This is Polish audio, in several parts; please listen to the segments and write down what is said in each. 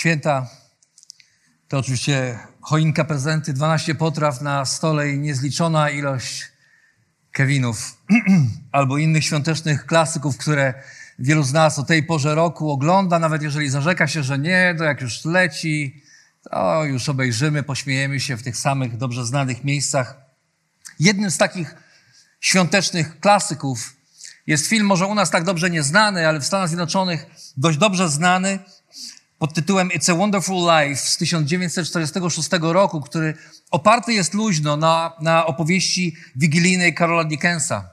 Święta to oczywiście choinka prezenty, 12 potraw na stole i niezliczona ilość Kevinów albo innych świątecznych klasyków, które wielu z nas o tej porze roku ogląda, nawet jeżeli zarzeka się, że nie, to jak już leci, to już obejrzymy, pośmiejemy się w tych samych dobrze znanych miejscach. Jednym z takich świątecznych klasyków jest film, może u nas tak dobrze nieznany, ale w Stanach Zjednoczonych dość dobrze znany, pod tytułem It's a Wonderful Life z 1946 roku, który oparty jest luźno na, na opowieści wigilijnej Karola Dickensa.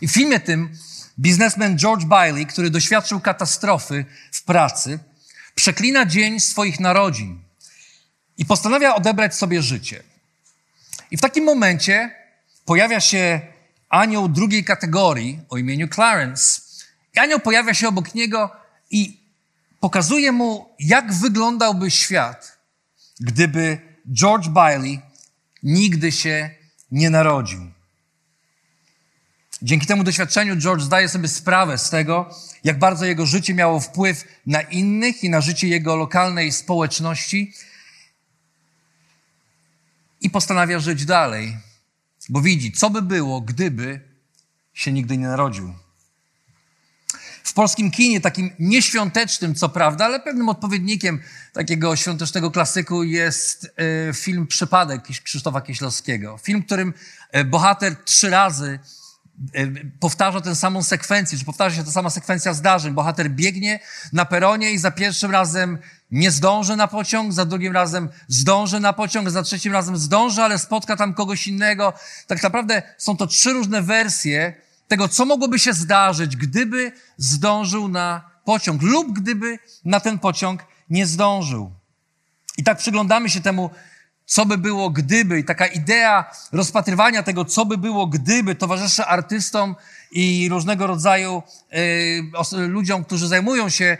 I w filmie tym biznesmen George Bailey, który doświadczył katastrofy w pracy, przeklina dzień swoich narodzin i postanawia odebrać sobie życie. I w takim momencie pojawia się anioł drugiej kategorii o imieniu Clarence. I anioł pojawia się obok niego i pokazuje mu, jak wyglądałby świat, gdyby George Bailey nigdy się nie narodził. Dzięki temu doświadczeniu George zdaje sobie sprawę z tego, jak bardzo jego życie miało wpływ na innych i na życie jego lokalnej społeczności i postanawia żyć dalej, bo widzi, co by było, gdyby się nigdy nie narodził. W polskim kinie, takim nieświątecznym, co prawda, ale pewnym odpowiednikiem takiego świątecznego klasyku jest e, film Przypadek Krzysztofa Kieślowskiego. Film, w którym e, bohater trzy razy e, powtarza tę samą sekwencję, czy powtarza się ta sama sekwencja zdarzeń. Bohater biegnie na peronie i za pierwszym razem nie zdąży na pociąg, za drugim razem zdąży na pociąg, za trzecim razem zdąży, ale spotka tam kogoś innego. Tak naprawdę są to trzy różne wersje tego, co mogłoby się zdarzyć, gdyby zdążył na pociąg lub gdyby na ten pociąg nie zdążył. I tak przyglądamy się temu, co by było gdyby, i taka idea rozpatrywania tego, co by było gdyby, towarzyszy artystom i różnego rodzaju y, ludziom, którzy zajmują się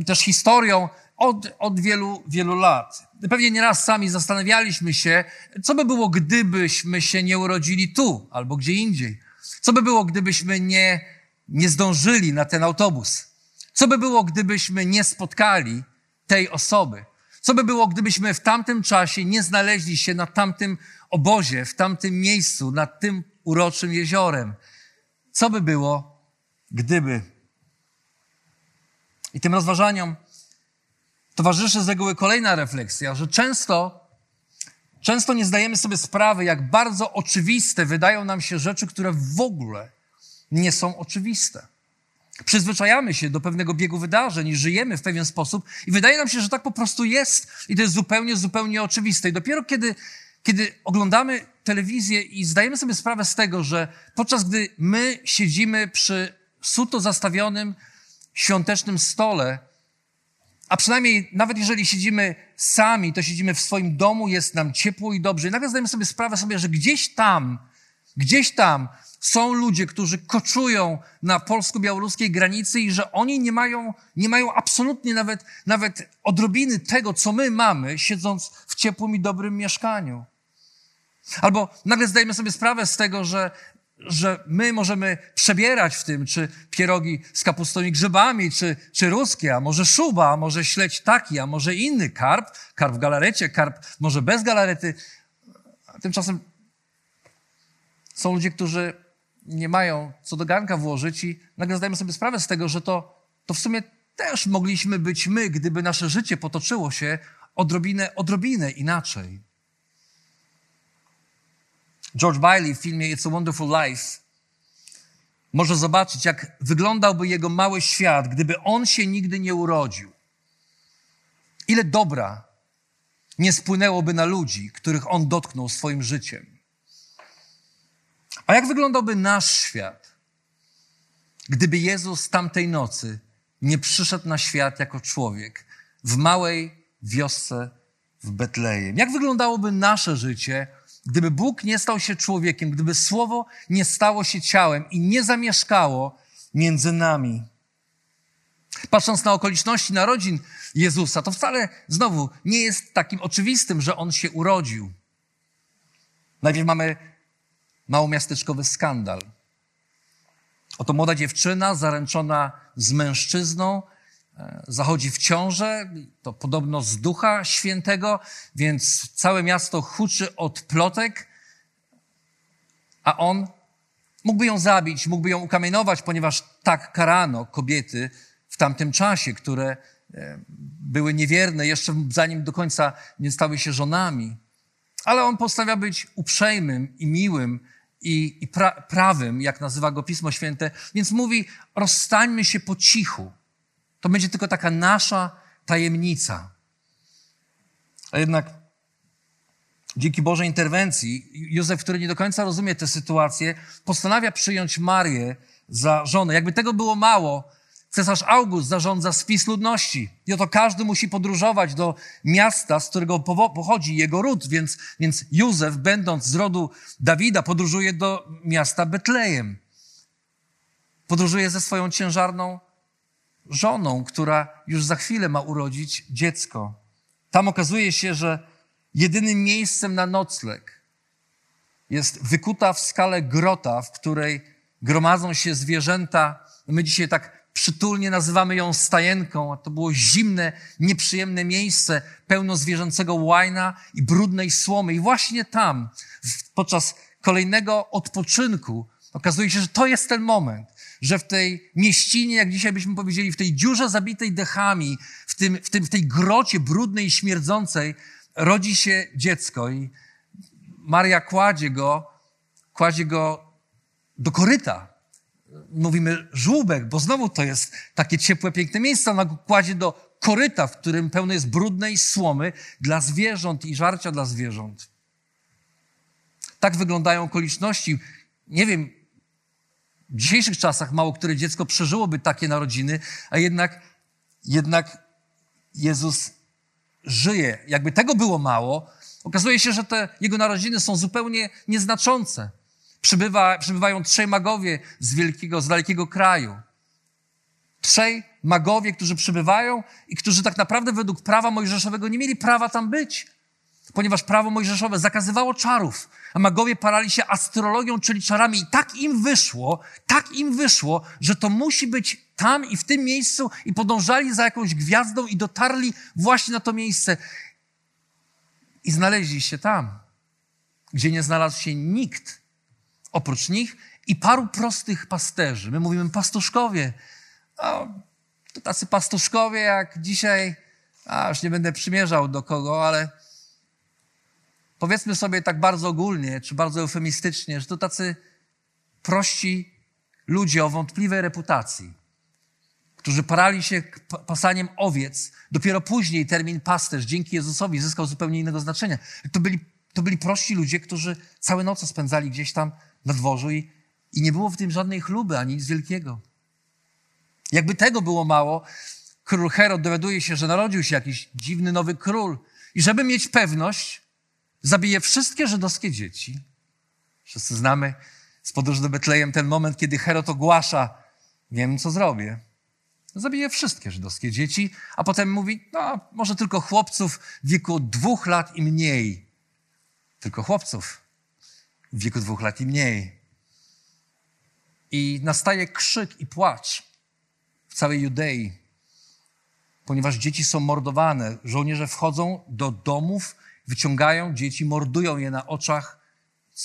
y, też historią od, od wielu, wielu lat. Pewnie nieraz sami zastanawialiśmy się, co by było, gdybyśmy się nie urodzili tu albo gdzie indziej. Co by było, gdybyśmy nie, nie zdążyli na ten autobus? Co by było, gdybyśmy nie spotkali tej osoby? Co by było, gdybyśmy w tamtym czasie nie znaleźli się na tamtym obozie, w tamtym miejscu, nad tym uroczym jeziorem? Co by było, gdyby? I tym rozważaniom towarzyszy z reguły kolejna refleksja, że często Często nie zdajemy sobie sprawy, jak bardzo oczywiste wydają nam się rzeczy, które w ogóle nie są oczywiste. Przyzwyczajamy się do pewnego biegu wydarzeń i żyjemy w pewien sposób i wydaje nam się, że tak po prostu jest i to jest zupełnie, zupełnie oczywiste. I dopiero kiedy, kiedy oglądamy telewizję i zdajemy sobie sprawę z tego, że podczas gdy my siedzimy przy suto zastawionym świątecznym stole, a przynajmniej nawet jeżeli siedzimy sami, to siedzimy w swoim domu, jest nam ciepło i dobrze. I nagle zdajemy sobie sprawę sobie, że gdzieś tam, gdzieś tam są ludzie, którzy koczują na polsko-białoruskiej granicy i że oni nie mają, nie mają absolutnie nawet, nawet odrobiny tego, co my mamy, siedząc w ciepłym i dobrym mieszkaniu. Albo nagle zdajemy sobie sprawę z tego, że że my możemy przebierać w tym, czy pierogi z kapustą i grzybami, czy, czy ruskie, a może szuba, a może śledź taki, a może inny karp, karp w galarecie, karp może bez galarety. Tymczasem są ludzie, którzy nie mają co do garnka włożyć i nagle zdajemy sobie sprawę z tego, że to, to w sumie też mogliśmy być my, gdyby nasze życie potoczyło się odrobinę, odrobinę inaczej. George Bailey w filmie It's a Wonderful Life może zobaczyć, jak wyglądałby jego mały świat, gdyby on się nigdy nie urodził. Ile dobra nie spłynęłoby na ludzi, których on dotknął swoim życiem. A jak wyglądałby nasz świat, gdyby Jezus tamtej nocy nie przyszedł na świat jako człowiek w małej wiosce w Betlejem? Jak wyglądałoby nasze życie, gdyby Bóg nie stał się człowiekiem, gdyby Słowo nie stało się ciałem i nie zamieszkało między nami? Patrząc na okoliczności narodzin Jezusa, to wcale znowu nie jest takim oczywistym, że on się urodził. Najpierw mamy małomiasteczkowy skandal. Oto młoda dziewczyna zaręczona z mężczyzną zachodzi w ciążę, to podobno z ducha świętego, więc całe miasto huczy od plotek, a on mógłby ją zabić, mógłby ją ukamienować, ponieważ tak karano kobiety w tamtym czasie, które e, były niewierne, jeszcze zanim do końca nie stały się żonami. Ale on postanawia być uprzejmym i miłym i, i pra, prawym, jak nazywa go Pismo Święte, więc mówi: rozstańmy się po cichu. To będzie tylko taka nasza tajemnica. A jednak dzięki Bożej interwencji, Józef, który nie do końca rozumie tę sytuację, postanawia przyjąć Marię za żonę. Jakby tego było mało, Cesarz August zarządza spis ludności i oto każdy musi podróżować do miasta, z którego pochodzi jego ród, więc, więc Józef, będąc z rodu Dawida, podróżuje do miasta Betlejem. Podróżuje ze swoją ciężarną żoną, która już za chwilę ma urodzić dziecko. Tam okazuje się, że jedynym miejscem na nocleg jest wykuta w skale grota, w której gromadzą się zwierzęta. My dzisiaj tak przytulnie nazywamy ją stajenką, a to było zimne, nieprzyjemne miejsce, pełno zwierzęcego łajna i brudnej słomy. I właśnie tam, podczas kolejnego odpoczynku, okazuje się, że to jest ten moment, że w tej mieścinie, jak dzisiaj byśmy powiedzieli, w tej dziurze zabitej dechami, w, tym, w, tym, w tej grocie brudnej i śmierdzącej, rodzi się dziecko. I Maria kładzie go, kładzie go do koryta mówimy żółbek, bo znowu to jest takie ciepłe, piękne miejsce. Ona go kładzie do koryta, w którym pełno jest brudnej słomy dla zwierząt i żarcia dla zwierząt. Tak wyglądają okoliczności. Nie wiem, w dzisiejszych czasach mało które dziecko przeżyłoby takie narodziny, a jednak, jednak Jezus żyje. Jakby tego było mało, okazuje się, że te jego narodziny są zupełnie nieznaczące. Przybywa, przybywają trzej magowie z wielkiego, z dalekiego kraju. Trzej magowie, którzy przybywają i którzy tak naprawdę według prawa mojżeszowego nie mieli prawa tam być, ponieważ prawo mojżeszowe zakazywało czarów, a magowie parali się astrologią, czyli czarami. I tak im wyszło, tak im wyszło, że to musi być tam i w tym miejscu i podążali za jakąś gwiazdą i dotarli właśnie na to miejsce. I znaleźli się tam, gdzie nie znalazł się nikt oprócz nich i paru prostych pasterzy. My mówimy pastuszkowie. No, to tacy pastuszkowie jak dzisiaj, a już nie będę przymierzał do kogo, ale powiedzmy sobie tak bardzo ogólnie, czy bardzo eufemistycznie, że to tacy prości ludzie o wątpliwej reputacji, którzy parali się pasaniem owiec. Dopiero później termin pasterz dzięki Jezusowi zyskał zupełnie innego znaczenia. To byli, to byli prości ludzie, którzy całe noce spędzali gdzieś tam na dworzu i, i nie było w tym żadnej chluby ani nic wielkiego. Jakby tego było mało, król Herod dowiaduje się, że narodził się jakiś dziwny nowy król i żeby mieć pewność, zabije wszystkie żydowskie dzieci. Wszyscy znamy z podróży do Betlejem ten moment, kiedy Herod ogłasza, wiem co zrobię. Zabije wszystkie żydowskie dzieci, a potem mówi, no może tylko chłopców w wieku dwóch lat i mniej. Tylko chłopców w wieku dwóch lat i mniej. I nastaje krzyk i płacz w całej Judei, ponieważ dzieci są mordowane. Żołnierze wchodzą do domów, wyciągają dzieci, mordują je na oczach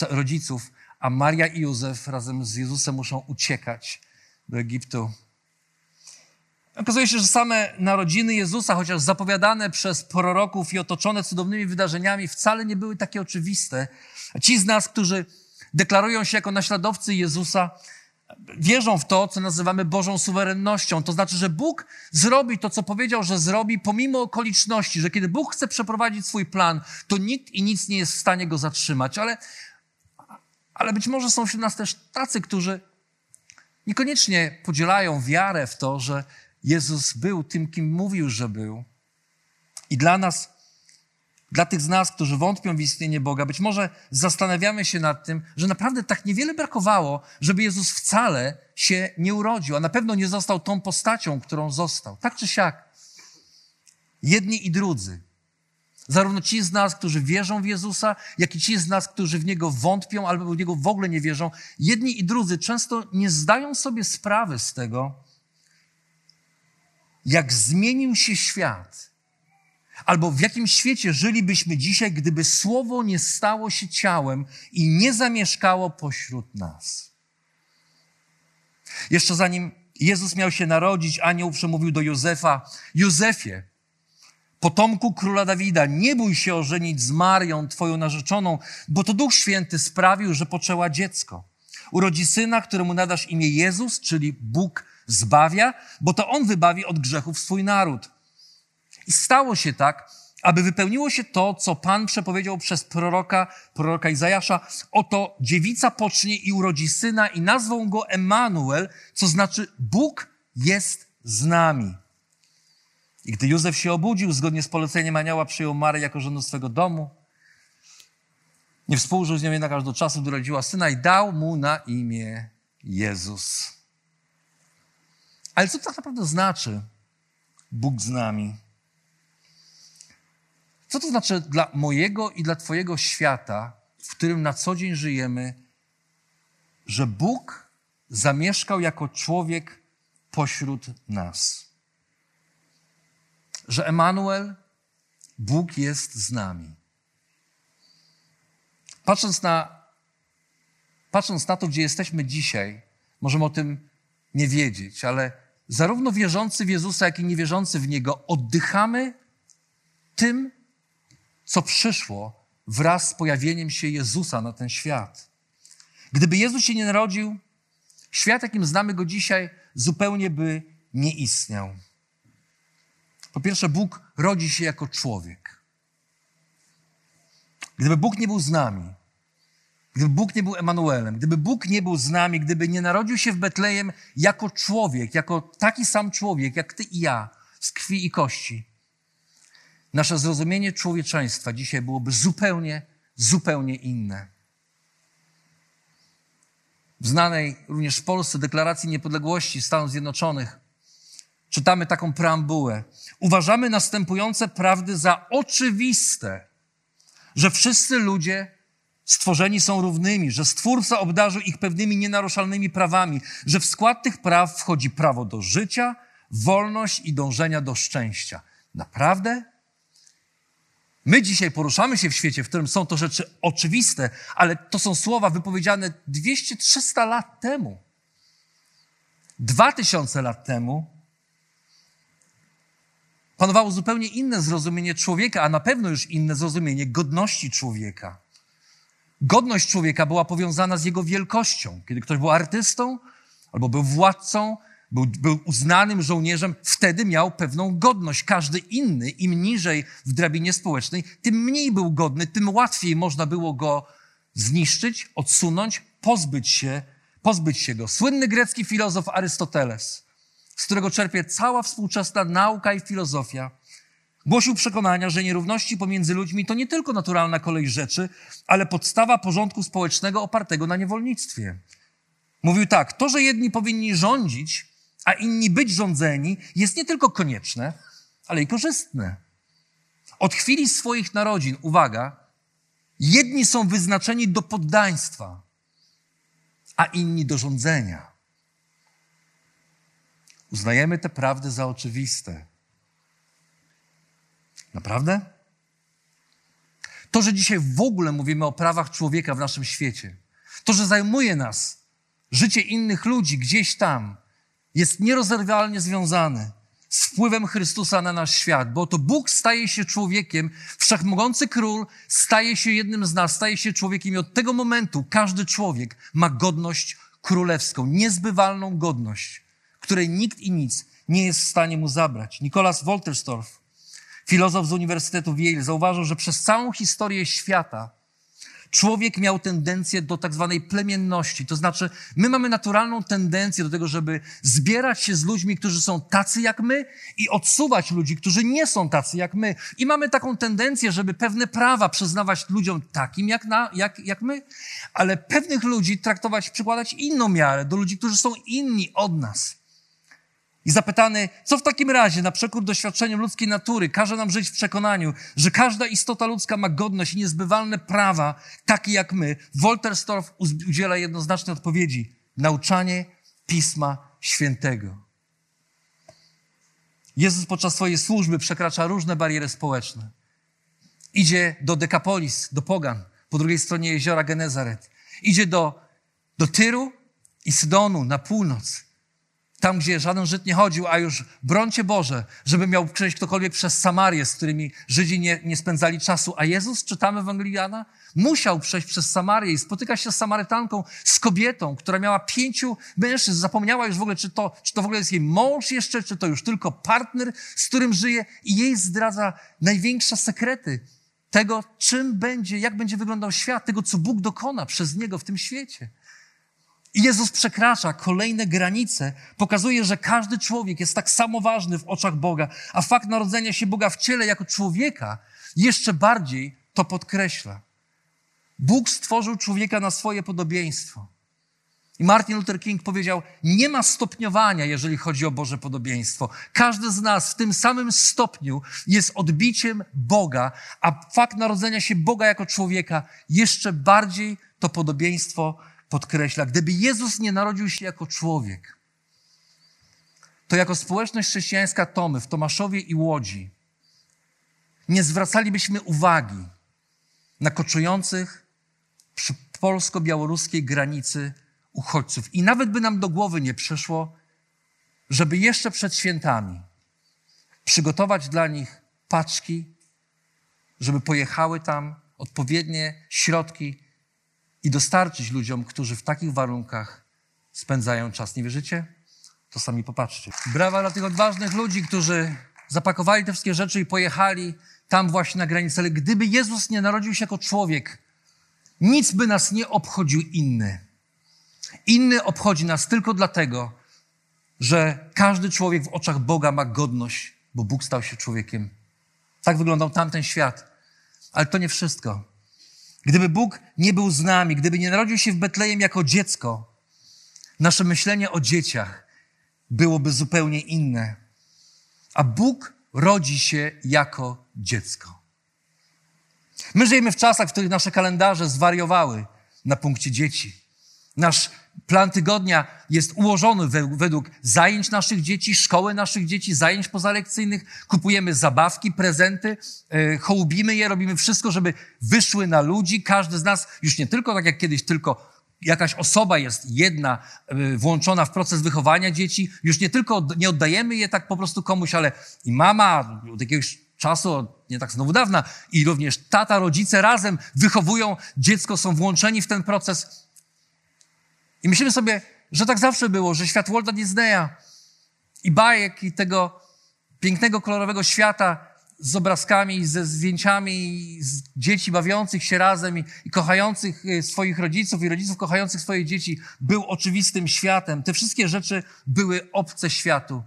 rodziców, a Maria i Józef razem z Jezusem muszą uciekać do Egiptu. Okazuje się, że same narodziny Jezusa, chociaż zapowiadane przez proroków i otoczone cudownymi wydarzeniami, wcale nie były takie oczywiste. A ci z nas, którzy deklarują się jako naśladowcy Jezusa, wierzą w to, co nazywamy Bożą suwerennością. To znaczy, że Bóg zrobi to, co powiedział, że zrobi, pomimo okoliczności, że kiedy Bóg chce przeprowadzić swój plan, to nikt i nic nie jest w stanie go zatrzymać. Ale, Ale być może są wśród nas też tacy, którzy niekoniecznie podzielają wiarę w to, że Jezus był tym, kim mówił, że był. I dla nas, dla tych z nas, którzy wątpią w istnienie Boga, być może zastanawiamy się nad tym, że naprawdę tak niewiele brakowało, żeby Jezus wcale się nie urodził, a na pewno nie został tą postacią, którą został. Tak czy siak. Jedni i drudzy. Zarówno ci z nas, którzy wierzą w Jezusa, jak i ci z nas, którzy w Niego wątpią albo w Niego w ogóle nie wierzą, jedni i drudzy często nie zdają sobie sprawy z tego, jak zmienił się świat, albo w jakim świecie żylibyśmy dzisiaj, gdyby Słowo nie stało się ciałem i nie zamieszkało pośród nas. Jeszcze zanim Jezus miał się narodzić, anioł przemówił do Józefa: Józefie, potomku króla Dawida, nie bój się ożenić z Marią, twoją narzeczoną, bo to Duch Święty sprawił, że poczęła dziecko. Urodzi syna, któremu nadasz imię Jezus, czyli Bóg zbawia, bo to On wybawi od grzechów swój naród. I stało się tak, aby wypełniło się to, co Pan przepowiedział przez proroka, proroka Izajasza. Oto dziewica pocznie i urodzi syna i nazwą go Emanuel, co znaczy Bóg jest z nami. I gdy Józef się obudził, zgodnie z poleceniem anioła przyjął Maryję jako żonę swego domu. Nie współżył z nią jednak aż do czasu, gdy rodziła syna i dał mu na imię Jezus. Ale co to tak naprawdę znaczy Bóg z nami? Co to znaczy dla mojego i dla Twojego świata, w którym na co dzień żyjemy, że Bóg zamieszkał jako człowiek pośród nas? Że Emanuel, Bóg jest z nami. Patrząc na, patrząc na to, gdzie jesteśmy dzisiaj, możemy o tym nie wiedzieć, ale zarówno wierzący w Jezusa, jak i niewierzący w Niego oddychamy tym, co przyszło wraz z pojawieniem się Jezusa na ten świat. Gdyby Jezus się nie narodził, świat, jakim znamy go dzisiaj, zupełnie by nie istniał. Po pierwsze, Bóg rodzi się jako człowiek. Gdyby Bóg nie był z nami, Gdyby Bóg nie był Emanuelem, gdyby Bóg nie był z nami, gdyby nie narodził się w Betlejem jako człowiek, jako taki sam człowiek, jak ty i ja, z krwi i kości, nasze zrozumienie człowieczeństwa dzisiaj byłoby zupełnie, zupełnie inne. W znanej również w Polsce deklaracji niepodległości Stanów Zjednoczonych czytamy taką preambułę. Uważamy następujące prawdy za oczywiste, że wszyscy ludzie stworzeni są równymi, że Stwórca obdarzył ich pewnymi nienaruszalnymi prawami, że w skład tych praw wchodzi prawo do życia, wolność i dążenia do szczęścia. Naprawdę? My dzisiaj poruszamy się w świecie, w którym są to rzeczy oczywiste, ale to są słowa wypowiedziane 200-300 lat temu. 2000 lat temu panowało zupełnie inne zrozumienie człowieka, a na pewno już inne zrozumienie godności człowieka. Godność człowieka była powiązana z jego wielkością. Kiedy ktoś był artystą albo był władcą, był, był uznanym żołnierzem, wtedy miał pewną godność. Każdy inny, im niżej w drabinie społecznej, tym mniej był godny, tym łatwiej można było go zniszczyć, odsunąć, pozbyć się, pozbyć się go. Słynny grecki filozof Arystoteles, z którego czerpie cała współczesna nauka i filozofia, Głosił przekonania, że nierówności pomiędzy ludźmi to nie tylko naturalna kolej rzeczy, ale podstawa porządku społecznego opartego na niewolnictwie. Mówił tak: To, że jedni powinni rządzić, a inni być rządzeni, jest nie tylko konieczne, ale i korzystne. Od chwili swoich narodzin, uwaga, jedni są wyznaczeni do poddaństwa, a inni do rządzenia. Uznajemy te prawdy za oczywiste. Naprawdę? To, że dzisiaj w ogóle mówimy o prawach człowieka w naszym świecie, to, że zajmuje nas życie innych ludzi gdzieś tam, jest nierozerwalnie związane z wpływem Chrystusa na nasz świat, bo to Bóg staje się człowiekiem, wszechmogący król staje się jednym z nas, staje się człowiekiem i od tego momentu każdy człowiek ma godność królewską, niezbywalną godność, której nikt i nic nie jest w stanie mu zabrać. Nicolas Wolterstorff Filozof z Uniwersytetu Yale zauważył, że przez całą historię świata człowiek miał tendencję do tak zwanej plemienności. To znaczy, my mamy naturalną tendencję do tego, żeby zbierać się z ludźmi, którzy są tacy jak my i odsuwać ludzi, którzy nie są tacy jak my. I mamy taką tendencję, żeby pewne prawa przyznawać ludziom takim jak, na, jak, jak my, ale pewnych ludzi traktować, przykładać inną miarę do ludzi, którzy są inni od nas. I zapytany, co w takim razie, na przekór doświadczeniu ludzkiej natury, każe nam żyć w przekonaniu, że każda istota ludzka ma godność i niezbywalne prawa, takie jak my. Wolterstorff udziela jednoznacznej odpowiedzi. Nauczanie Pisma Świętego. Jezus podczas swojej służby przekracza różne bariery społeczne. Idzie do Dekapolis, do Pogan, po drugiej stronie jeziora Genezaret. Idzie do, do Tyru i Sydonu na północ tam, gdzie żaden Żyd nie chodził, a już brońcie Boże, żeby miał przejść ktokolwiek przez Samarię, z którymi Żydzi nie, nie spędzali czasu. A Jezus, czytamy w Ewangeliana, musiał przejść przez Samarię i spotyka się z Samarytanką, z kobietą, która miała pięciu mężczyzn. Zapomniała już w ogóle, czy to, czy to w ogóle jest jej mąż jeszcze, czy to już tylko partner, z którym żyje i jej zdradza największe sekrety tego, czym będzie, jak będzie wyglądał świat, tego, co Bóg dokona przez niego w tym świecie. Jezus przekracza kolejne granice, pokazuje, że każdy człowiek jest tak samo ważny w oczach Boga, a fakt narodzenia się Boga w ciele jako człowieka jeszcze bardziej to podkreśla. Bóg stworzył człowieka na swoje podobieństwo. I Martin Luther King powiedział: Nie ma stopniowania, jeżeli chodzi o Boże podobieństwo. Każdy z nas w tym samym stopniu jest odbiciem Boga, a fakt narodzenia się Boga jako człowieka jeszcze bardziej to podobieństwo podkreśla, gdyby Jezus nie narodził się jako człowiek, to jako społeczność chrześcijańska Tomy w Tomaszowie i Łodzi nie zwracalibyśmy uwagi na koczujących przy polsko-białoruskiej granicy uchodźców. I nawet by nam do głowy nie przyszło, żeby jeszcze przed świętami przygotować dla nich paczki, żeby pojechały tam odpowiednie środki i dostarczyć ludziom, którzy w takich warunkach spędzają czas. Nie wierzycie? To sami popatrzcie. Brawa dla tych odważnych ludzi, którzy zapakowali te wszystkie rzeczy i pojechali tam właśnie na granicę. Ale gdyby Jezus nie narodził się jako człowiek, nic by nas nie obchodził inny. Inny obchodzi nas tylko dlatego, że każdy człowiek w oczach Boga ma godność, bo Bóg stał się człowiekiem. Tak wyglądał tamten świat. Ale to nie wszystko. Gdyby Bóg nie był z nami, gdyby nie narodził się w Betlejem jako dziecko, nasze myślenie o dzieciach byłoby zupełnie inne. A Bóg rodzi się jako dziecko. My żyjemy w czasach, w których nasze kalendarze zwariowały na punkcie dzieci. Nasz plan tygodnia jest ułożony według zajęć naszych dzieci, szkoły naszych dzieci, zajęć pozalekcyjnych. Kupujemy zabawki, prezenty, e, hołubimy je, robimy wszystko, żeby wyszły na ludzi. Każdy z nas, już nie tylko tak jak kiedyś, tylko jakaś osoba jest jedna e, włączona w proces wychowania dzieci. Już nie tylko nie oddajemy je tak po prostu komuś, ale i mama od jakiegoś czasu, nie tak znowu dawna, i również tata, rodzice razem wychowują dziecko, są włączeni w ten proces. I myślimy sobie, że tak zawsze było, że świat Walta Disneya i bajek i tego pięknego, kolorowego świata z obrazkami, ze zdjęciami z dzieci bawiących się razem i, i kochających y, swoich rodziców i rodziców kochających swoje dzieci był oczywistym światem. Te wszystkie rzeczy były obce światu,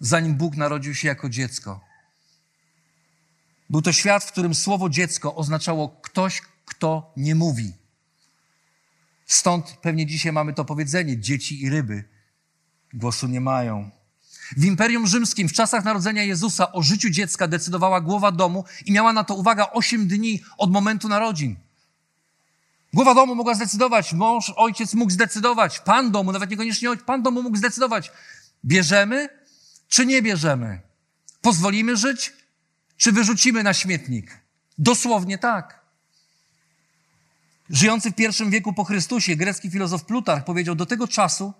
zanim Bóg narodził się jako dziecko. Był to świat, w którym słowo dziecko oznaczało ktoś, kto nie mówi. Stąd pewnie dzisiaj mamy to powiedzenie: dzieci i ryby głosu nie mają. W Imperium Rzymskim w czasach narodzenia Jezusa o życiu dziecka decydowała głowa domu i miała na to uwaga 8 dni od momentu narodzin. Głowa domu mogła zdecydować, mąż, ojciec mógł zdecydować, pan domu, nawet niekoniecznie ojciec, pan domu mógł zdecydować, bierzemy czy nie bierzemy, pozwolimy żyć czy wyrzucimy na śmietnik. Dosłownie tak. Żyjący w pierwszym wieku po Chrystusie, grecki filozof Plutarch powiedział, do tego czasu,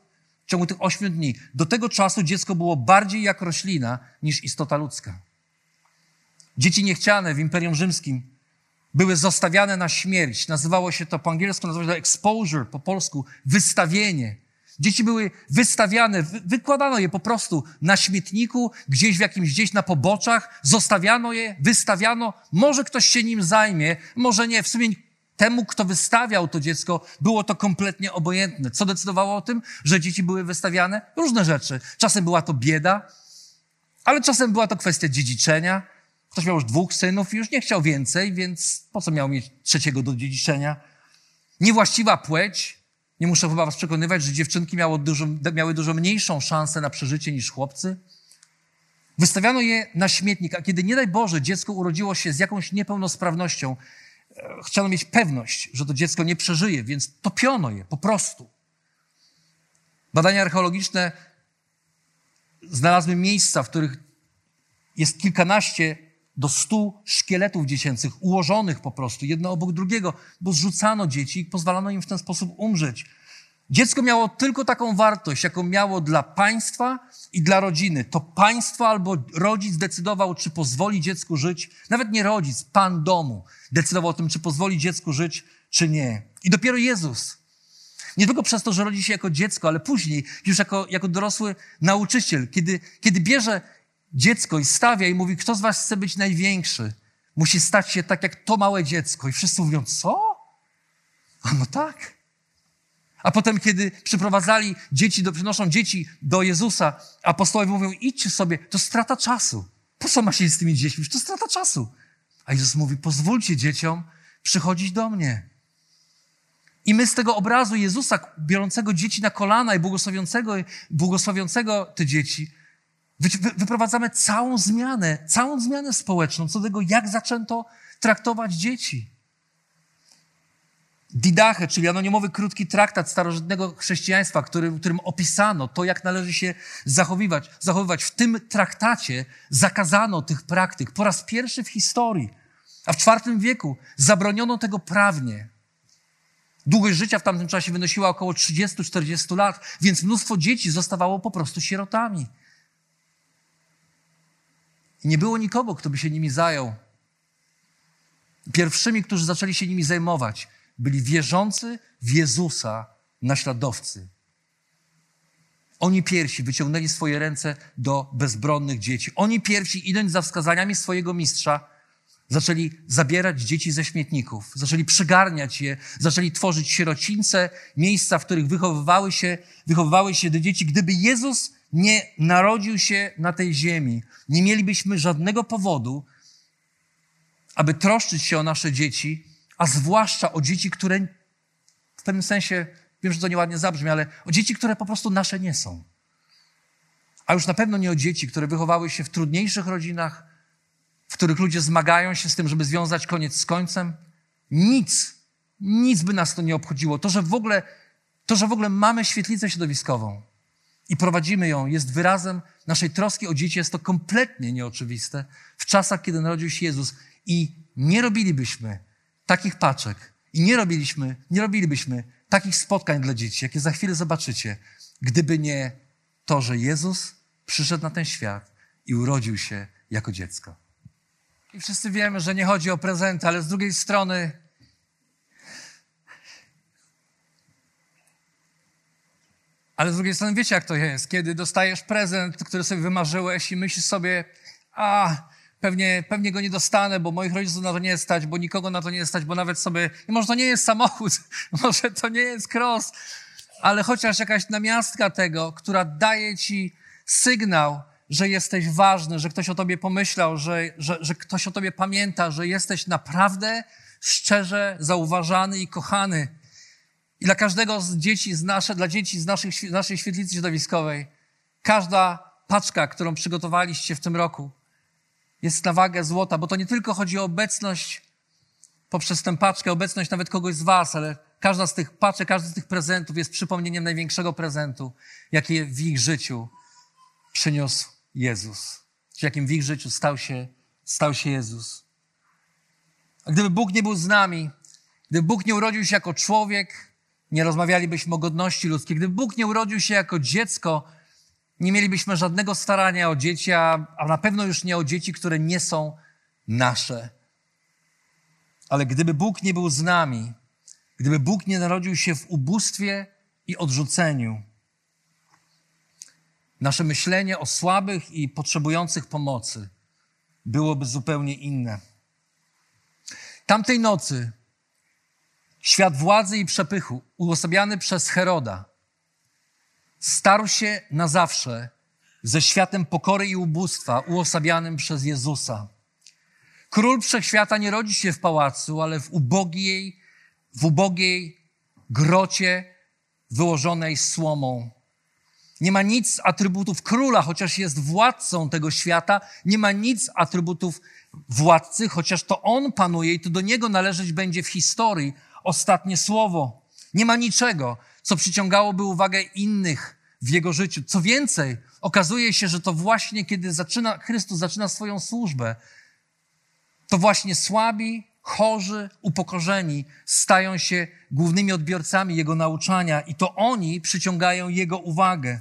w ciągu tych ośmiu dni, do tego czasu dziecko było bardziej jak roślina niż istota ludzka. Dzieci niechciane w Imperium Rzymskim były zostawiane na śmierć. Nazywało się to po angielsku, się to exposure, po polsku wystawienie. Dzieci były wystawiane, wykładano je po prostu na śmietniku, gdzieś w jakimś, gdzieś na poboczach, zostawiano je, wystawiano. Może ktoś się nim zajmie, może nie. W sumie temu, kto wystawiał to dziecko, było to kompletnie obojętne. Co decydowało o tym, że dzieci były wystawiane? Różne rzeczy. Czasem była to bieda, ale czasem była to kwestia dziedziczenia. Ktoś miał już dwóch synów i już nie chciał więcej, więc po co miał mieć trzeciego do dziedziczenia? Niewłaściwa płeć. Nie muszę chyba was przekonywać, że dziewczynki dużo, miały dużo mniejszą szansę na przeżycie niż chłopcy. Wystawiano je na śmietnik, a kiedy nie daj Boże dziecko urodziło się z jakąś niepełnosprawnością, chciano mieć pewność, że to dziecko nie przeżyje, więc topiono je po prostu. Badania archeologiczne znalazły miejsca, w których jest kilkanaście do stu szkieletów dziecięcych, ułożonych po prostu, jedno obok drugiego, bo zrzucano dzieci i pozwalano im w ten sposób umrzeć. Dziecko miało tylko taką wartość, jaką miało dla państwa i dla rodziny. To państwo albo rodzic decydował, czy pozwoli dziecku żyć. Nawet nie rodzic, pan domu decydował o tym, czy pozwoli dziecku żyć, czy nie. I dopiero Jezus, nie tylko przez to, że rodzi się jako dziecko, ale później już jako, jako dorosły nauczyciel, kiedy, kiedy bierze dziecko i stawia i mówi, kto z was chce być największy, musi stać się tak jak to małe dziecko. I wszyscy mówią, co? A no tak. A potem, kiedy przyprowadzali dzieci, do, przynoszą dzieci do Jezusa, apostołowie mówią, idźcie sobie, to strata czasu. Po co ma się z tymi dziećmi? To strata czasu. A Jezus mówi, pozwólcie dzieciom przychodzić do mnie. I my z tego obrazu Jezusa, biorącego dzieci na kolana i błogosławiącego, błogosławiącego te dzieci, wyprowadzamy całą zmianę, całą zmianę społeczną co do tego, jak zaczęto traktować dzieci. Didache, czyli anonimowy krótki traktat starożytnego chrześcijaństwa, którym, którym opisano to, jak należy się zachowywać, zachowywać. W tym traktacie zakazano tych praktyk po raz pierwszy w historii, a w IV wieku zabroniono tego prawnie. Długość życia w tamtym czasie wynosiła około 30-40 lat, więc mnóstwo dzieci zostawało po prostu sierotami. I nie było nikogo, kto by się nimi zajął. Pierwszymi, którzy zaczęli się nimi zajmować, byli wierzący w Jezusa naśladowcy. Oni pierwsi wyciągnęli swoje ręce do bezbronnych dzieci. Oni pierwsi, idąc za wskazaniami swojego mistrza, zaczęli zabierać dzieci ze śmietników, zaczęli przygarniać je, zaczęli tworzyć sierocińce, miejsca, w których wychowywały się, wychowywały się do dzieci. Gdyby Jezus nie narodził się na tej ziemi, nie mielibyśmy żadnego powodu, aby troszczyć się o nasze dzieci, a zwłaszcza o dzieci, które w pewnym sensie, wiem, że to nieładnie zabrzmi, ale o dzieci, które po prostu nasze nie są. A już na pewno nie o dzieci, które wychowały się w trudniejszych rodzinach, w których ludzie zmagają się z tym, żeby związać koniec z końcem. Nic, nic by nas to nie obchodziło. To, że w ogóle, to, że w ogóle mamy świetlicę środowiskową i prowadzimy ją, jest wyrazem naszej troski o dzieci. Jest to kompletnie nieoczywiste w czasach, kiedy narodził się Jezus i nie robilibyśmy takich paczek i nie robiliśmy, nie robilibyśmy takich spotkań dla dzieci, jakie za chwilę zobaczycie, gdyby nie to, że Jezus przyszedł na ten świat i urodził się jako dziecko. I wszyscy wiemy, że nie chodzi o prezenty, ale z drugiej strony Ale z drugiej strony wiecie, jak to jest, kiedy dostajesz prezent, który sobie wymarzyłeś i myślisz sobie, a pewnie, pewnie go nie dostanę, bo moich rodziców na to nie stać, bo nikogo na to nie stać, bo nawet sobie, może to nie jest samochód, może to nie jest cross, ale chociaż jakaś namiastka tego, która daje ci sygnał, że jesteś ważny, że ktoś o tobie pomyślał, że, że, że ktoś o tobie pamięta, że jesteś naprawdę szczerze zauważany i kochany. I dla każdego z dzieci, z nasze, dla dzieci z naszych, naszej świetlicy środowiskowej, każda paczka, którą przygotowaliście w tym roku, jest na wagę złota, bo to nie tylko chodzi o obecność poprzez tę paczkę, obecność nawet kogoś z Was, ale każda z tych paczek, każdy z tych prezentów jest przypomnieniem największego prezentu, jaki w ich życiu przyniósł Jezus. Jakim w ich życiu stał się, stał się Jezus. A gdyby Bóg nie był z nami, gdyby Bóg nie urodził się jako człowiek, nie rozmawialibyśmy o godności ludzkiej. Gdyby Bóg nie urodził się jako dziecko, nie mielibyśmy żadnego starania o dzieci, a, a na pewno już nie o dzieci, które nie są nasze. Ale gdyby Bóg nie był z nami, gdyby Bóg nie narodził się w ubóstwie i odrzuceniu, nasze myślenie o słabych i potrzebujących pomocy byłoby zupełnie inne. Tamtej nocy Świat władzy i przepychu, uosabiany przez Heroda, starł się na zawsze ze światem pokory i ubóstwa, uosabianym przez Jezusa. Król wszechświata nie rodzi się w pałacu, ale w ubogiej, w ubogiej grocie wyłożonej słomą. Nie ma nic z atrybutów króla, chociaż jest władcą tego świata. Nie ma nic z atrybutów władcy, chociaż to on panuje i to do niego należeć będzie w historii ostatnie słowo. Nie ma niczego, co przyciągałoby uwagę innych w jego życiu. Co więcej, okazuje się, że to właśnie kiedy zaczyna, Chrystus zaczyna swoją służbę, to właśnie słabi, chorzy, upokorzeni stają się głównymi odbiorcami Jego nauczania i to oni przyciągają Jego uwagę.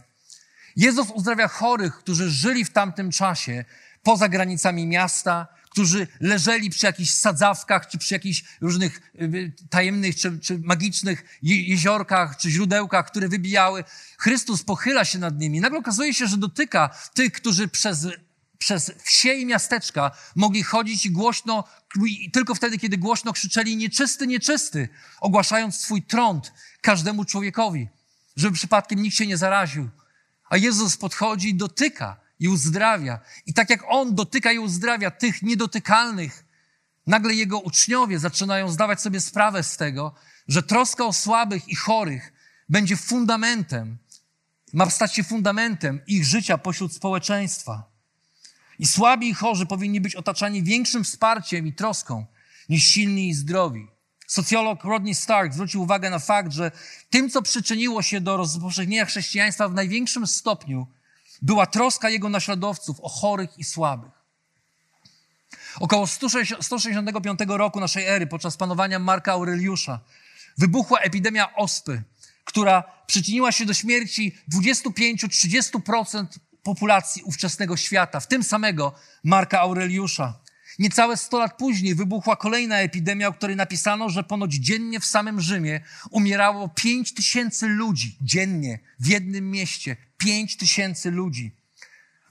Jezus uzdrawia chorych, którzy żyli w tamtym czasie poza granicami miasta, którzy leżeli przy jakichś sadzawkach, czy przy jakichś różnych y, tajemnych, czy, czy magicznych jeziorkach, czy źródełkach, które wybijały. Chrystus pochyla się nad nimi. Nagle okazuje się, że dotyka tych, którzy przez, przez wsie i miasteczka mogli chodzić i głośno, tylko wtedy, kiedy głośno krzyczeli nieczysty, nieczysty, ogłaszając swój trąd każdemu człowiekowi, żeby przypadkiem nikt się nie zaraził. A Jezus podchodzi i dotyka i uzdrawia. I tak jak On dotyka i uzdrawia tych niedotykalnych, nagle Jego uczniowie zaczynają zdawać sobie sprawę z tego, że troska o słabych i chorych będzie fundamentem, ma stać się fundamentem ich życia pośród społeczeństwa. I słabi i chorzy powinni być otaczani większym wsparciem i troską niż silni i zdrowi. Socjolog Rodney Stark zwrócił uwagę na fakt, że tym, co przyczyniło się do rozpowszechnienia chrześcijaństwa w największym stopniu, była troska jego naśladowców o chorych i słabych. Około 165 roku naszej ery, podczas panowania Marka Aureliusza, wybuchła epidemia ospy, która przyczyniła się do śmierci 25-30% populacji ówczesnego świata, w tym samego Marka Aureliusza. Niecałe 100 lat później wybuchła kolejna epidemia, o której napisano, że ponoć dziennie w samym Rzymie umierało 5 tysięcy ludzi. Dziennie w jednym mieście 5 tysięcy ludzi.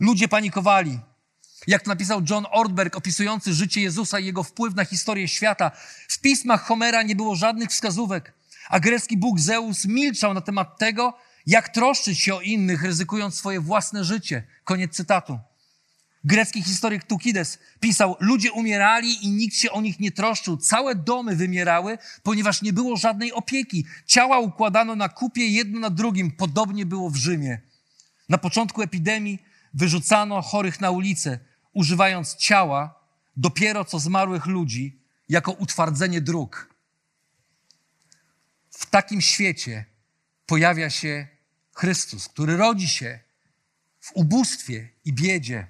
Ludzie panikowali. Jak to napisał John Ortberg, opisujący życie Jezusa i jego wpływ na historię świata, w pismach Homera nie było żadnych wskazówek, a grecki bóg Zeus milczał na temat tego, jak troszczyć się o innych, ryzykując swoje własne życie. Koniec cytatu. Grecki historyk Tukides pisał, ludzie umierali i nikt się o nich nie troszczył. Całe domy wymierały, ponieważ nie było żadnej opieki. Ciała układano na kupie jedno na drugim. Podobnie było w Rzymie. Na początku epidemii wyrzucano chorych na ulicę, używając ciała dopiero co zmarłych ludzi jako utwardzenie dróg. W takim świecie pojawia się Chrystus, który rodzi się w ubóstwie i biedzie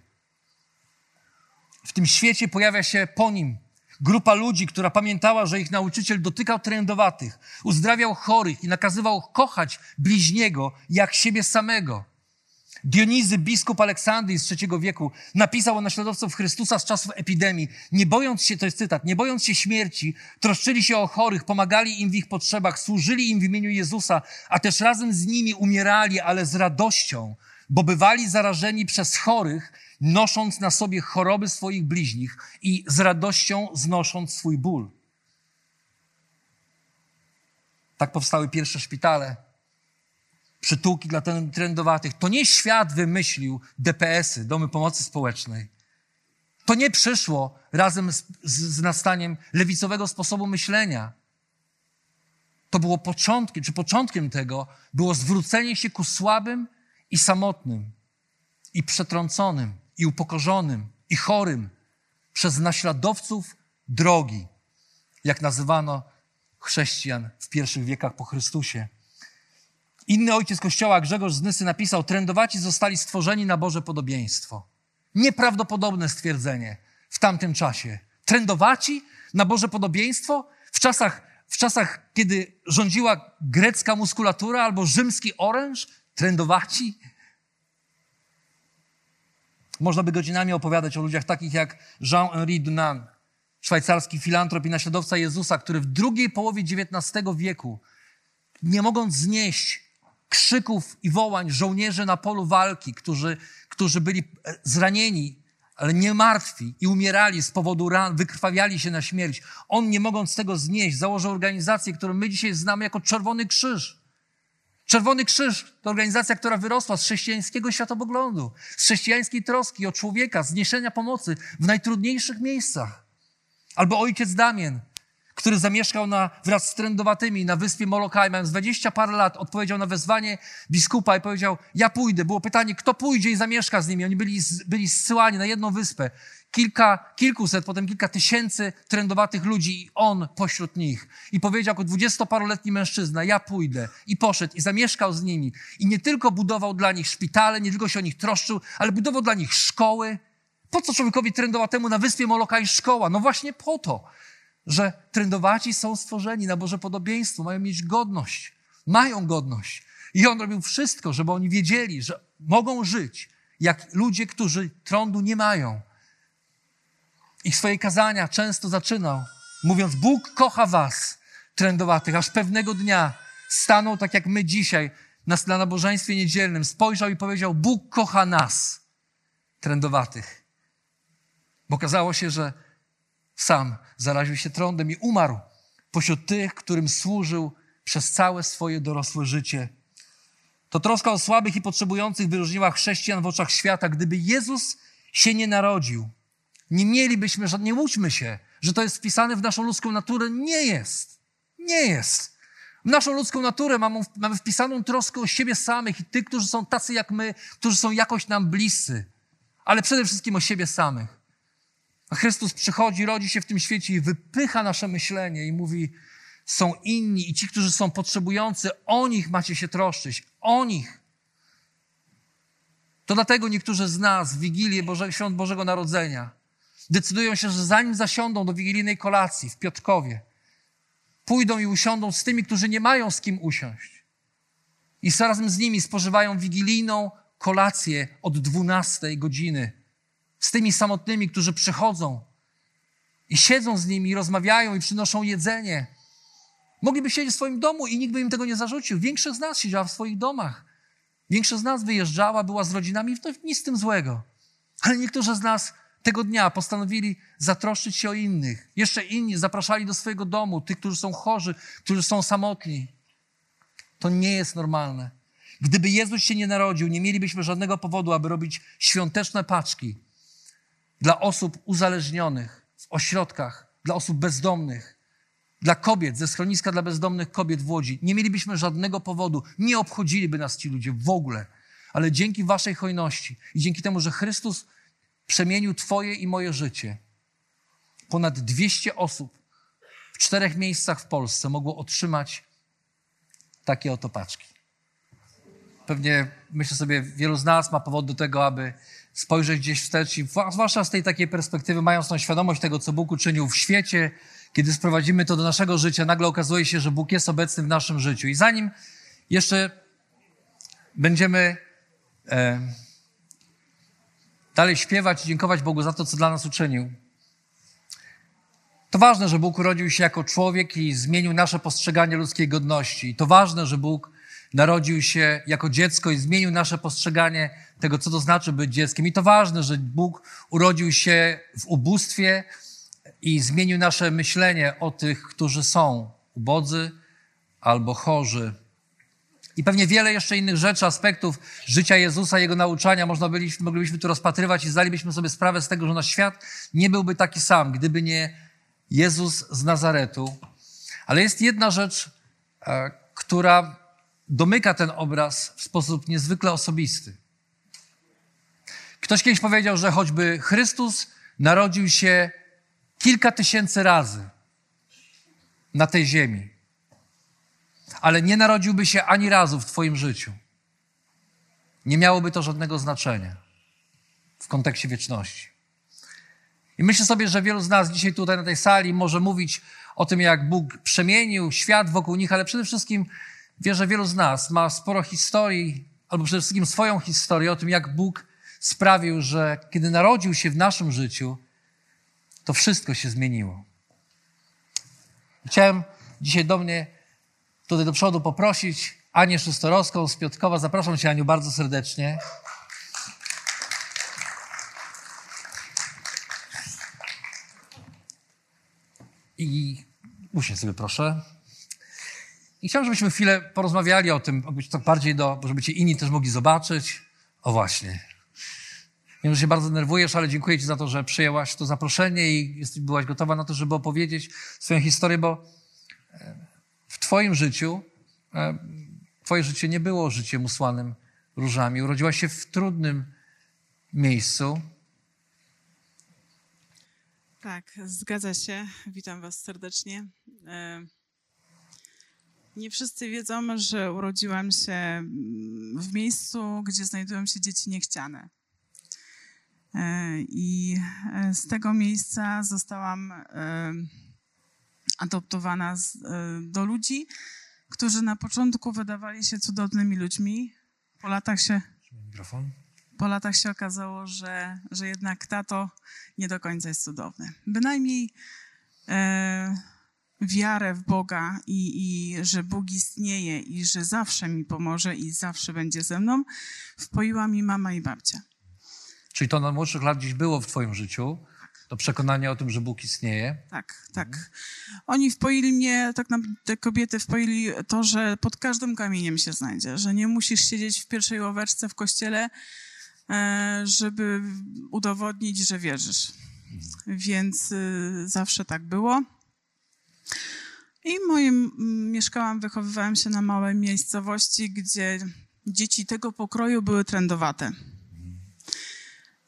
w tym świecie pojawia się po nim grupa ludzi, która pamiętała, że ich nauczyciel dotykał trędowatych, uzdrawiał chorych i nakazywał kochać bliźniego jak siebie samego. Dionizy, biskup Aleksandrii z III wieku, napisał o naśladowców Chrystusa z czasów epidemii. Nie bojąc się, to jest cytat, nie bojąc się śmierci, troszczyli się o chorych, pomagali im w ich potrzebach, służyli im w imieniu Jezusa, a też razem z nimi umierali, ale z radością, bo bywali zarażeni przez chorych nosząc na sobie choroby swoich bliźnich i z radością znosząc swój ból. Tak powstały pierwsze szpitale, przytułki dla trendowatych. To nie świat wymyślił DPS-y, domy pomocy społecznej. To nie przyszło razem z, z nastaniem lewicowego sposobu myślenia. To było początkiem, czy początkiem tego było zwrócenie się ku słabym i samotnym i przetrąconym i upokorzonym, i chorym przez naśladowców drogi, jak nazywano chrześcijan w pierwszych wiekach po Chrystusie. Inny ojciec kościoła, Grzegorz z Nysy, napisał: Trędowaci zostali stworzeni na Boże podobieństwo. Nieprawdopodobne stwierdzenie w tamtym czasie. Trędowaci na Boże podobieństwo? W czasach, w czasach, kiedy rządziła grecka muskulatura albo rzymski oręż? Trędowaci? Można by godzinami opowiadać o ludziach takich jak Jean-Henri Dunant, szwajcarski filantrop i naśladowca Jezusa, który w drugiej połowie XIX wieku, nie mogąc znieść krzyków i wołań żołnierzy na polu walki, którzy, którzy byli e, zranieni, ale nie martwi i umierali z powodu ran, wykrwawiali się na śmierć. On, nie mogąc tego znieść, założył organizację, którą my dzisiaj znamy jako Czerwony Krzyż. Czerwony Krzyż to organizacja, która wyrosła z chrześcijańskiego światopoglądu, z chrześcijańskiej troski o człowieka, z niesienia pomocy w najtrudniejszych miejscach. Albo ojciec Damien, który zamieszkał na, wraz z trędowatymi na wyspie Molokai, mając 20 parę lat, odpowiedział na wezwanie biskupa i powiedział, ja pójdę. Było pytanie, kto pójdzie i zamieszka z nimi. Oni byli, byli zsyłani na jedną wyspę. Kilka, kilkuset, potem kilka tysięcy trędowatych ludzi i on pośród nich. I powiedział jako dwudziestoparoletni mężczyzna, ja pójdę. I poszedł i zamieszkał z nimi. I nie tylko budował dla nich szpitale, nie tylko się o nich troszczył, ale budował dla nich szkoły. Po co człowiekowi trędowatemu na wyspie Molokai szkoła? No właśnie po to, że trędowaci są stworzeni na Boże podobieństwo, mają mieć godność. Mają godność. I on robił wszystko, żeby oni wiedzieli, że mogą żyć jak ludzie, którzy trądu nie mają. I swoje kazania często zaczynał, mówiąc: Bóg kocha was, trędowatych, aż pewnego dnia stanął tak jak my dzisiaj na, na nabożeństwie niedzielnym, spojrzał i powiedział: Bóg kocha nas, trędowatych. Bo okazało się, że sam zaraził się trądem i umarł pośród tych, którym służył przez całe swoje dorosłe życie. To troska o słabych i potrzebujących wyróżniła chrześcijan w oczach świata. Gdyby Jezus się nie narodził, nie mielibyśmy, nie łudźmy się, że to jest wpisane w naszą ludzką naturę. Nie jest. Nie jest. W naszą ludzką naturę mamy, mamy wpisaną troskę o siebie samych i tych, którzy są tacy jak my, którzy są jakoś nam bliscy, ale przede wszystkim o siebie samych. A Chrystus przychodzi, rodzi się w tym świecie i wypycha nasze myślenie i mówi: Są inni i ci, którzy są potrzebujący, o nich macie się troszczyć, o nich. To dlatego niektórzy z nas w Wigilię Boże, Świąt Bożego Narodzenia decydują się, że zanim zasiądą do wigilijnej kolacji w Piotkowie, pójdą i usiądą z tymi, którzy nie mają z kim usiąść. I razem z nimi spożywają wigilijną kolację od 12 godziny z tymi samotnymi, którzy przychodzą i siedzą z nimi, rozmawiają i przynoszą jedzenie. Mogliby siedzieć w swoim domu i nikt by im tego nie zarzucił. Większość z nas siedziała w swoich domach. Większość z nas wyjeżdżała, była z rodzinami i nic z tym złego. Ale niektórzy z nas tego dnia postanowili zatroszczyć się o innych. Jeszcze inni zapraszali do swojego domu tych, którzy są chorzy, którzy są samotni. To nie jest normalne. Gdyby Jezus się nie narodził, nie mielibyśmy żadnego powodu, aby robić świąteczne paczki dla osób uzależnionych w ośrodkach, dla osób bezdomnych, dla kobiet, ze schroniska dla bezdomnych kobiet w Łodzi. Nie mielibyśmy żadnego powodu, nie obchodziliby nas ci ludzie w ogóle. Ale dzięki Waszej hojności i dzięki temu, że Chrystus przemienił Twoje i moje życie, ponad 200 osób w czterech miejscach w Polsce mogło otrzymać takie oto paczki. Pewnie, myślę sobie, wielu z nas ma powód do tego, aby spojrzeć gdzieś wstecz i zwłaszcza z tej takiej perspektywy, mając tą świadomość tego, co Bóg uczynił w świecie, kiedy sprowadzimy to do naszego życia, nagle okazuje się, że Bóg jest obecny w naszym życiu. I zanim jeszcze będziemy e, dalej śpiewać i dziękować Bogu za to, co dla nas uczynił, to ważne, że Bóg urodził się jako człowiek i zmienił nasze postrzeganie ludzkiej godności. To ważne, że Bóg narodził się jako dziecko i zmienił nasze postrzeganie tego, co to znaczy być dzieckiem. I to ważne, że Bóg urodził się w ubóstwie i zmienił nasze myślenie o tych, którzy są ubodzy albo chorzy. I pewnie wiele jeszcze innych rzeczy, aspektów życia Jezusa, Jego nauczania można byliśmy, moglibyśmy tu rozpatrywać i zdalibyśmy sobie sprawę z tego, że nasz świat nie byłby taki sam, gdyby nie Jezus z Nazaretu. Ale jest jedna rzecz, e, która domyka ten obraz w sposób niezwykle osobisty. Ktoś kiedyś powiedział, że choćby Chrystus narodził się kilka tysięcy razy na tej ziemi, ale nie narodziłby się ani razu w Twoim życiu. Nie miałoby to żadnego znaczenia w kontekście wieczności. I myślę sobie, że wielu z nas dzisiaj tutaj na tej sali może mówić o tym, jak Bóg przemienił świat wokół nich, ale przede wszystkim Wierzę, wielu z nas ma sporo historii, albo przede wszystkim swoją historię o tym, jak Bóg sprawił, że kiedy narodził się w naszym życiu, to wszystko się zmieniło. Chciałem dzisiaj do mnie, tutaj do przodu poprosić Anię Szystorowską z Piotkowa. Zapraszam Cię, Aniu, bardzo serdecznie. I usiądź sobie proszę. I chciałbym, żebyśmy chwilę porozmawiali o tym, tak bardziej do, żeby cię inni też mogli zobaczyć. O właśnie. Wiem, że się bardzo nerwujesz, ale dziękuję ci za to, że przyjęłaś to zaproszenie i jesteś, byłaś gotowa na to, żeby opowiedzieć swoją historię, bo e, twoim życiu, e, twoje życie nie było życiem usłanym różami. Urodziłaś się w trudnym miejscu. Tak, zgadza się. Witam was serdecznie. E, nie wszyscy wiedzą, że urodziłam się mm, w miejscu, gdzie znajdują się dzieci niechciane. E, I z tego miejsca zostałam e, adoptowana do ludzi, którzy na początku wydawali się cudownymi ludźmi. Po latach się, po latach się okazało, że, że jednak tato nie do końca jest cudowny. Bynajmniej wiarę w Boga i, i że Bóg istnieje i że zawsze mi pomoże i zawsze będzie ze mną, wpoiła mi mama i babcia. Czyli to na młodszych lat gdzieś było w twoim życiu, to przekonanie o tym, że Bóg istnieje. Tak, tak. Oni wpoili mnie, tak naprawdę te kobiety wpoili to, że pod każdym kamieniem się znajdzie, że nie musisz siedzieć w pierwszej ławeczce w kościele, e, żeby udowodnić, że wierzysz. Więc y, zawsze tak było. I moim, mieszkałam, wychowywałam się na małej miejscowości, gdzie dzieci tego pokroju były trendowate.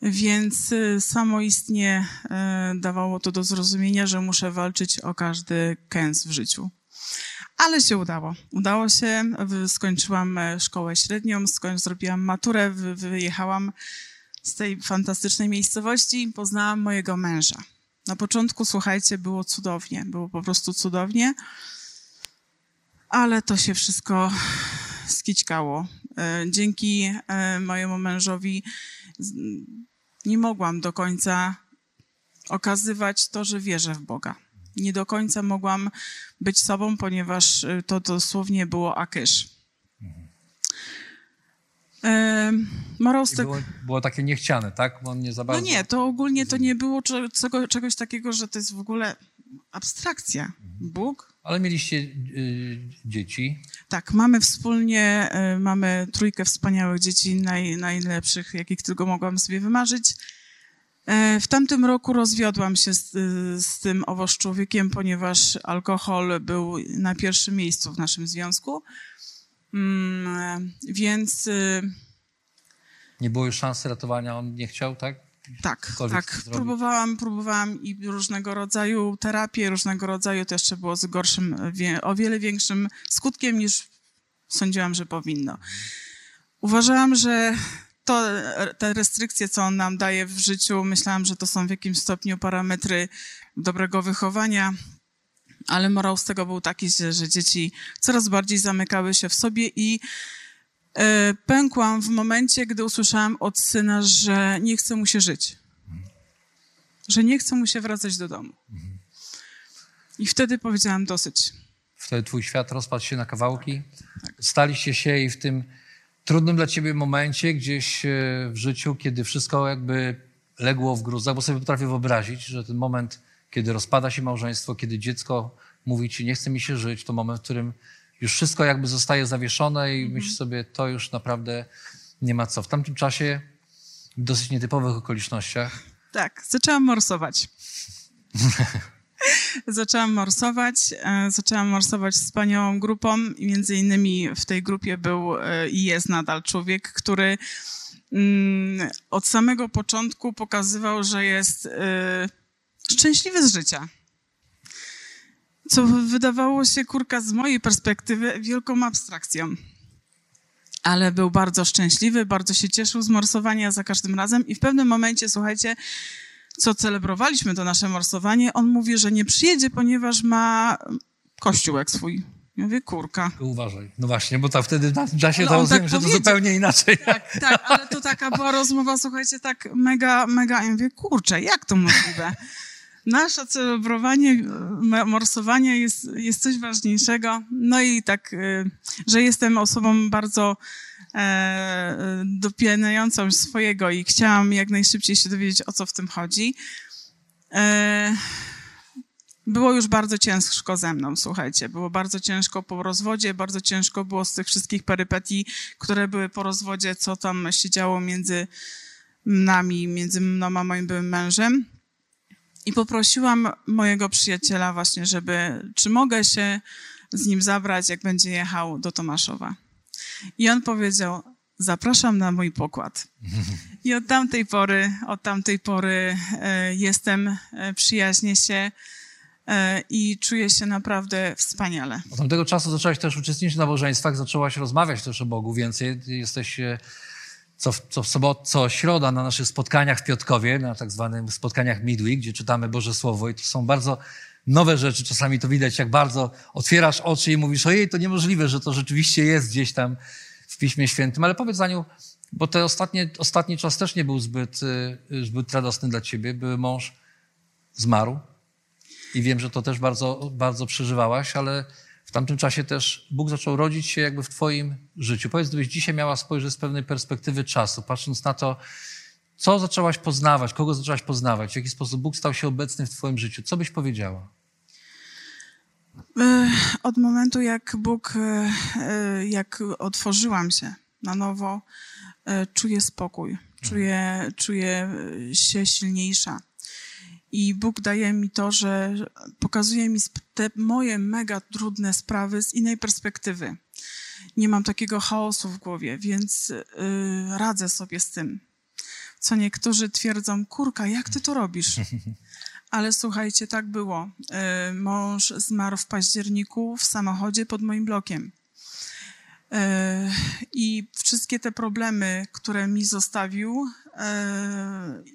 Więc y, samoistnie y, dawało to do zrozumienia, że muszę walczyć o każdy kęs w życiu. Ale się udało. Udało się. Skończyłam e, szkołę średnią, zrobiłam maturę, wyjechałam z tej fantastycznej miejscowości, poznałam mojego męża. Na początku, słuchajcie, było cudownie, było po prostu cudownie, ale to się wszystko skićkało. E, dzięki e, mojemu mężowi nie mogłam do końca okazywać to, że wierzę w Boga. Nie do końca mogłam być sobą, ponieważ e, to dosłownie było akysz. E, z było, było, takie niechciane, tak? On nie za bardzo... No nie, to ogólnie to nie było czego, czegoś takiego, że to jest w ogóle abstrakcja. Bóg. Ale mieliście y, dzieci. Tak, mamy wspólnie, y, mamy trójkę wspaniałych dzieci, naj, najlepszych, jakich tylko mogłam sobie wymarzyć. Y, w tamtym roku rozwiodłam się z, z tym owoż człowiekiem, ponieważ alkohol był na pierwszym miejscu w naszym związku. Mm, więc. Y, nie było już szansy ratowania, on nie chciał, tak? Tak, tak. Próbowałam, próbowałam i różnego rodzaju terapie, różnego rodzaju to jeszcze było z gorszym, o wiele większym skutkiem niż sądziłam, że powinno. Uważałam, że to, te restrykcje, co on nam daje w życiu, myślałam, że to są w jakimś stopniu parametry dobrego wychowania, ale morał z tego był taki, że, że dzieci coraz bardziej zamykały się w sobie i pękłam w momencie, gdy usłyszałam od syna, że nie chce mu się żyć. Że nie chce mu się wracać do domu. I wtedy powiedziałam dosyć. Wtedy twój świat rozpadł się na kawałki. Tak. Staliście się i w tym trudnym dla ciebie momencie gdzieś e, w życiu, kiedy wszystko jakby legło w gruzach, bo sobie potrafię wyobrazić, że ten moment kiedy rozpada się małżeństwo, kiedy dziecko mówi ci, nie chce mi się żyć, to moment, w którym już wszystko jakby zostaje zawieszone i mhm. myślisz sobie, to już naprawdę nie ma co. W tamtym czasie, w dosyć nietypowych okolicznościach. Tak, zaczęłam morsować. zaczęłam morsować. E, zaczęłam morsować z wspaniałą grupą i między innymi w tej grupie był e, i jest nadal człowiek, który mm, od samego początku pokazywał, że jest e, szczęśliwy z życia. Co wydawało się, kurka, z mojej perspektywy wielką abstrakcją. Ale był bardzo szczęśliwy, bardzo się cieszył z morsowania za każdym razem i w pewnym momencie, słuchajcie, co celebrowaliśmy to nasze morsowanie, on mówi, że nie przyjedzie, ponieważ ma kościółek swój. Ja mówię, kurka. Uważaj. No właśnie, bo to wtedy da się to rozumiem, tak że to zupełnie inaczej. Tak, tak, ale to taka była rozmowa, słuchajcie, tak mega, mega. Ja mówię, kurczę, jak to możliwe? Nasze celebrowanie, morsowanie jest, jest coś ważniejszego. No i tak, y, że jestem osobą bardzo e, swojego i chciałam jak najszybciej się dowiedzieć, o co w tym chodzi. E, było już bardzo ciężko ze mną, słuchajcie. Było bardzo ciężko po rozwodzie, bardzo ciężko było z tych wszystkich perypetii, które były po rozwodzie, co tam się działo między nami, między mną a moim byłym mężem. I poprosiłam mojego przyjaciela właśnie, żeby, czy mogę się z nim zabrać, jak będzie jechał do Tomaszowa. I on powiedział, zapraszam na mój pokład. I od tamtej pory, od tamtej pory e, jestem, e, przyjaźnię się e, i czuję się naprawdę wspaniale. Od tamtego czasu zaczęłaś też uczestniczyć w nabożeństwach, zaczęłaś rozmawiać też o Bogu więcej. Jesteś co, co sobot, co środa na naszych spotkaniach w Piotkowie, na tak zwanych spotkaniach Midweek, gdzie czytamy Boże Słowo i to są bardzo nowe rzeczy. Czasami to widać, jak bardzo otwierasz oczy i mówisz, ojej, to niemożliwe, że to rzeczywiście jest gdzieś tam w Piśmie Świętym. Ale powiedz Aniu, bo ten ostatnie, ostatni czas też nie był zbyt, y, zbyt radosny dla ciebie. Były mąż zmarł i wiem, że to też bardzo, bardzo przeżywałaś, ale w tamtym czasie też Bóg zaczął rodzić się jakby w twoim życiu. Powiedz, gdybyś dzisiaj miała spojrzeć z pewnej perspektywy czasu, patrząc na to, co zaczęłaś poznawać, kogo zaczęłaś poznawać, w jaki sposób Bóg stał się obecny w twoim życiu, co byś powiedziała? Od momentu, jak Bóg, e, e, jak otworzyłam się na nowo, e, czuję spokój, czuję, czuję się silniejsza. I Bóg daje mi to, że pokazuje mi te moje mega trudne sprawy z innej perspektywy. Nie mam takiego chaosu w głowie, więc y, radzę sobie z tym. Co niektórzy twierdzą, kurka, jak ty to robisz? Ale słuchajcie, tak było. Y, Mąż zmarł w październiku w samochodzie pod moim blokiem. Y, I wszystkie te problemy, które mi zostawił, y,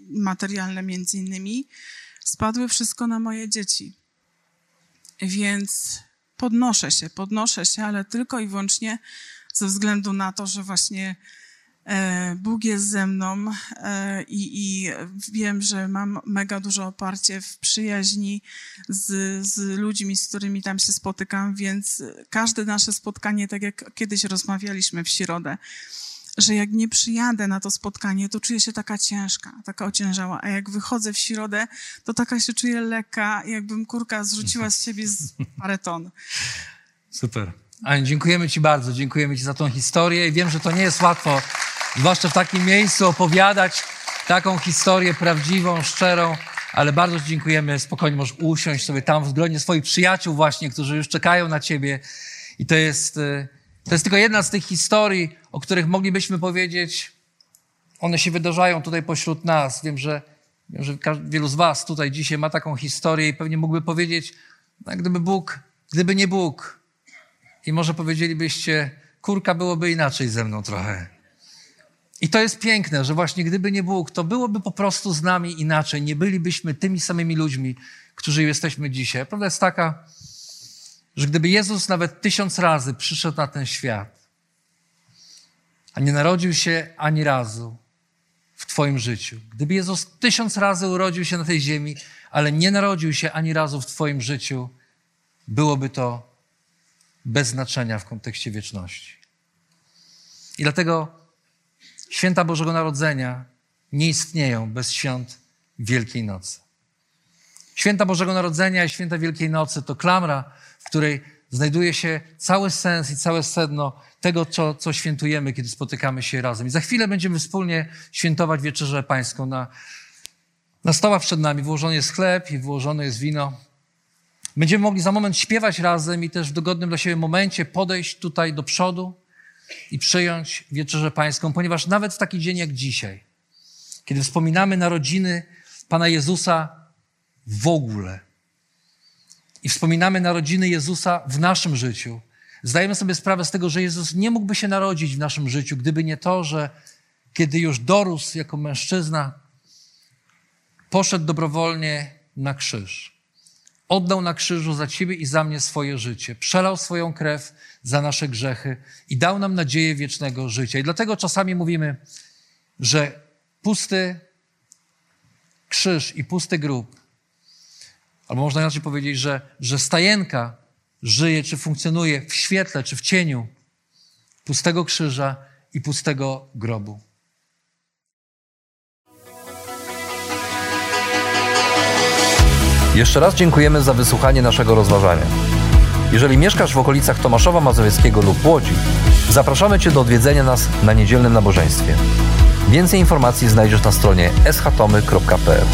materialne między innymi, spadły wszystko na moje dzieci. Więc podnoszę się, podnoszę się, ale tylko i wyłącznie ze względu na to, że właśnie e, Bóg jest ze mną e, i, i wiem, że mam mega duże oparcie w przyjaźni z, z ludźmi, z którymi tam się spotykam, więc każde nasze spotkanie, tak jak kiedyś rozmawialiśmy w środę, że jak nie przyjadę na to spotkanie, to czuję się taka ciężka, taka ociężała, a jak wychodzę w środę, to taka się czuję lekka, jakbym kurka zrzuciła z siebie z parę ton. Super. Aniu, dziękujemy Ci bardzo, dziękujemy Ci za tą historię i wiem, że to nie jest łatwo, zwłaszcza w takim miejscu, opowiadać taką historię prawdziwą, szczerą, ale bardzo Ci dziękujemy. Spokojnie możesz usiąść sobie tam w gronie swoich przyjaciół właśnie, którzy już czekają na Ciebie i to jest, y, to jest tylko jedna z tych historii, o których moglibyśmy powiedzieć, one się wydarzają tutaj pośród nas. Wiem, że, wiem, że wielu z Was tutaj dzisiaj ma taką historię i pewnie mógłby powiedzieć, no, gdyby Bóg, gdyby nie Bóg, i może powiedzielibyście, kurka byłoby inaczej ze mną trochę. I to jest piękne, że właśnie gdyby nie Bóg, to byłoby po prostu z nami inaczej. Nie bylibyśmy tymi samymi ludźmi, którzy jesteśmy dzisiaj. Prawda jest taka, że gdyby Jezus nawet tysiąc razy przyszedł na ten świat, a nie narodził się ani razu w Twoim życiu, gdyby Jezus tysiąc razy urodził się na tej ziemi, ale nie narodził się ani razu w Twoim życiu, byłoby to bez znaczenia w kontekście wieczności. I dlatego święta Bożego Narodzenia nie istnieją bez świąt Wielkiej Nocy. Święta Bożego Narodzenia i święta Wielkiej Nocy to klamra, w której znajduje się cały sens i całe sedno tego, co, co świętujemy, kiedy spotykamy się razem. I za chwilę będziemy wspólnie świętować Wieczerzę Pańską. Na, na stołach przed nami włożony jest chleb i włożone jest wino. Będziemy mogli za moment śpiewać razem i też w dogodnym dla siebie momencie podejść tutaj do przodu i przyjąć Wieczerzę Pańską, ponieważ nawet w taki dzień jak dzisiaj, kiedy wspominamy narodziny Pana Jezusa w ogóle i wspominamy narodziny Jezusa w naszym życiu, zdajemy sobie sprawę z tego, że Jezus nie mógłby się narodzić w naszym życiu, gdyby nie to, że kiedy już dorósł jako mężczyzna, poszedł dobrowolnie na krzyż. Oddał na krzyżu za ciebie i za mnie swoje życie. Przelał swoją krew za nasze grzechy i dał nam nadzieję wiecznego życia. I dlatego czasami mówimy, że pusty krzyż i pusty grób, albo można inaczej powiedzieć, że, że stajenka żyje czy funkcjonuje w świetle czy w cieniu pustego krzyża i pustego grobu. Jeszcze raz dziękujemy za wysłuchanie naszego rozważania. Jeżeli mieszkasz w okolicach Tomaszowa Mazowieckiego lub Łodzi, zapraszamy Cię do odwiedzenia nas na niedzielnym nabożeństwie. Więcej informacji znajdziesz na stronie schatomy.pl.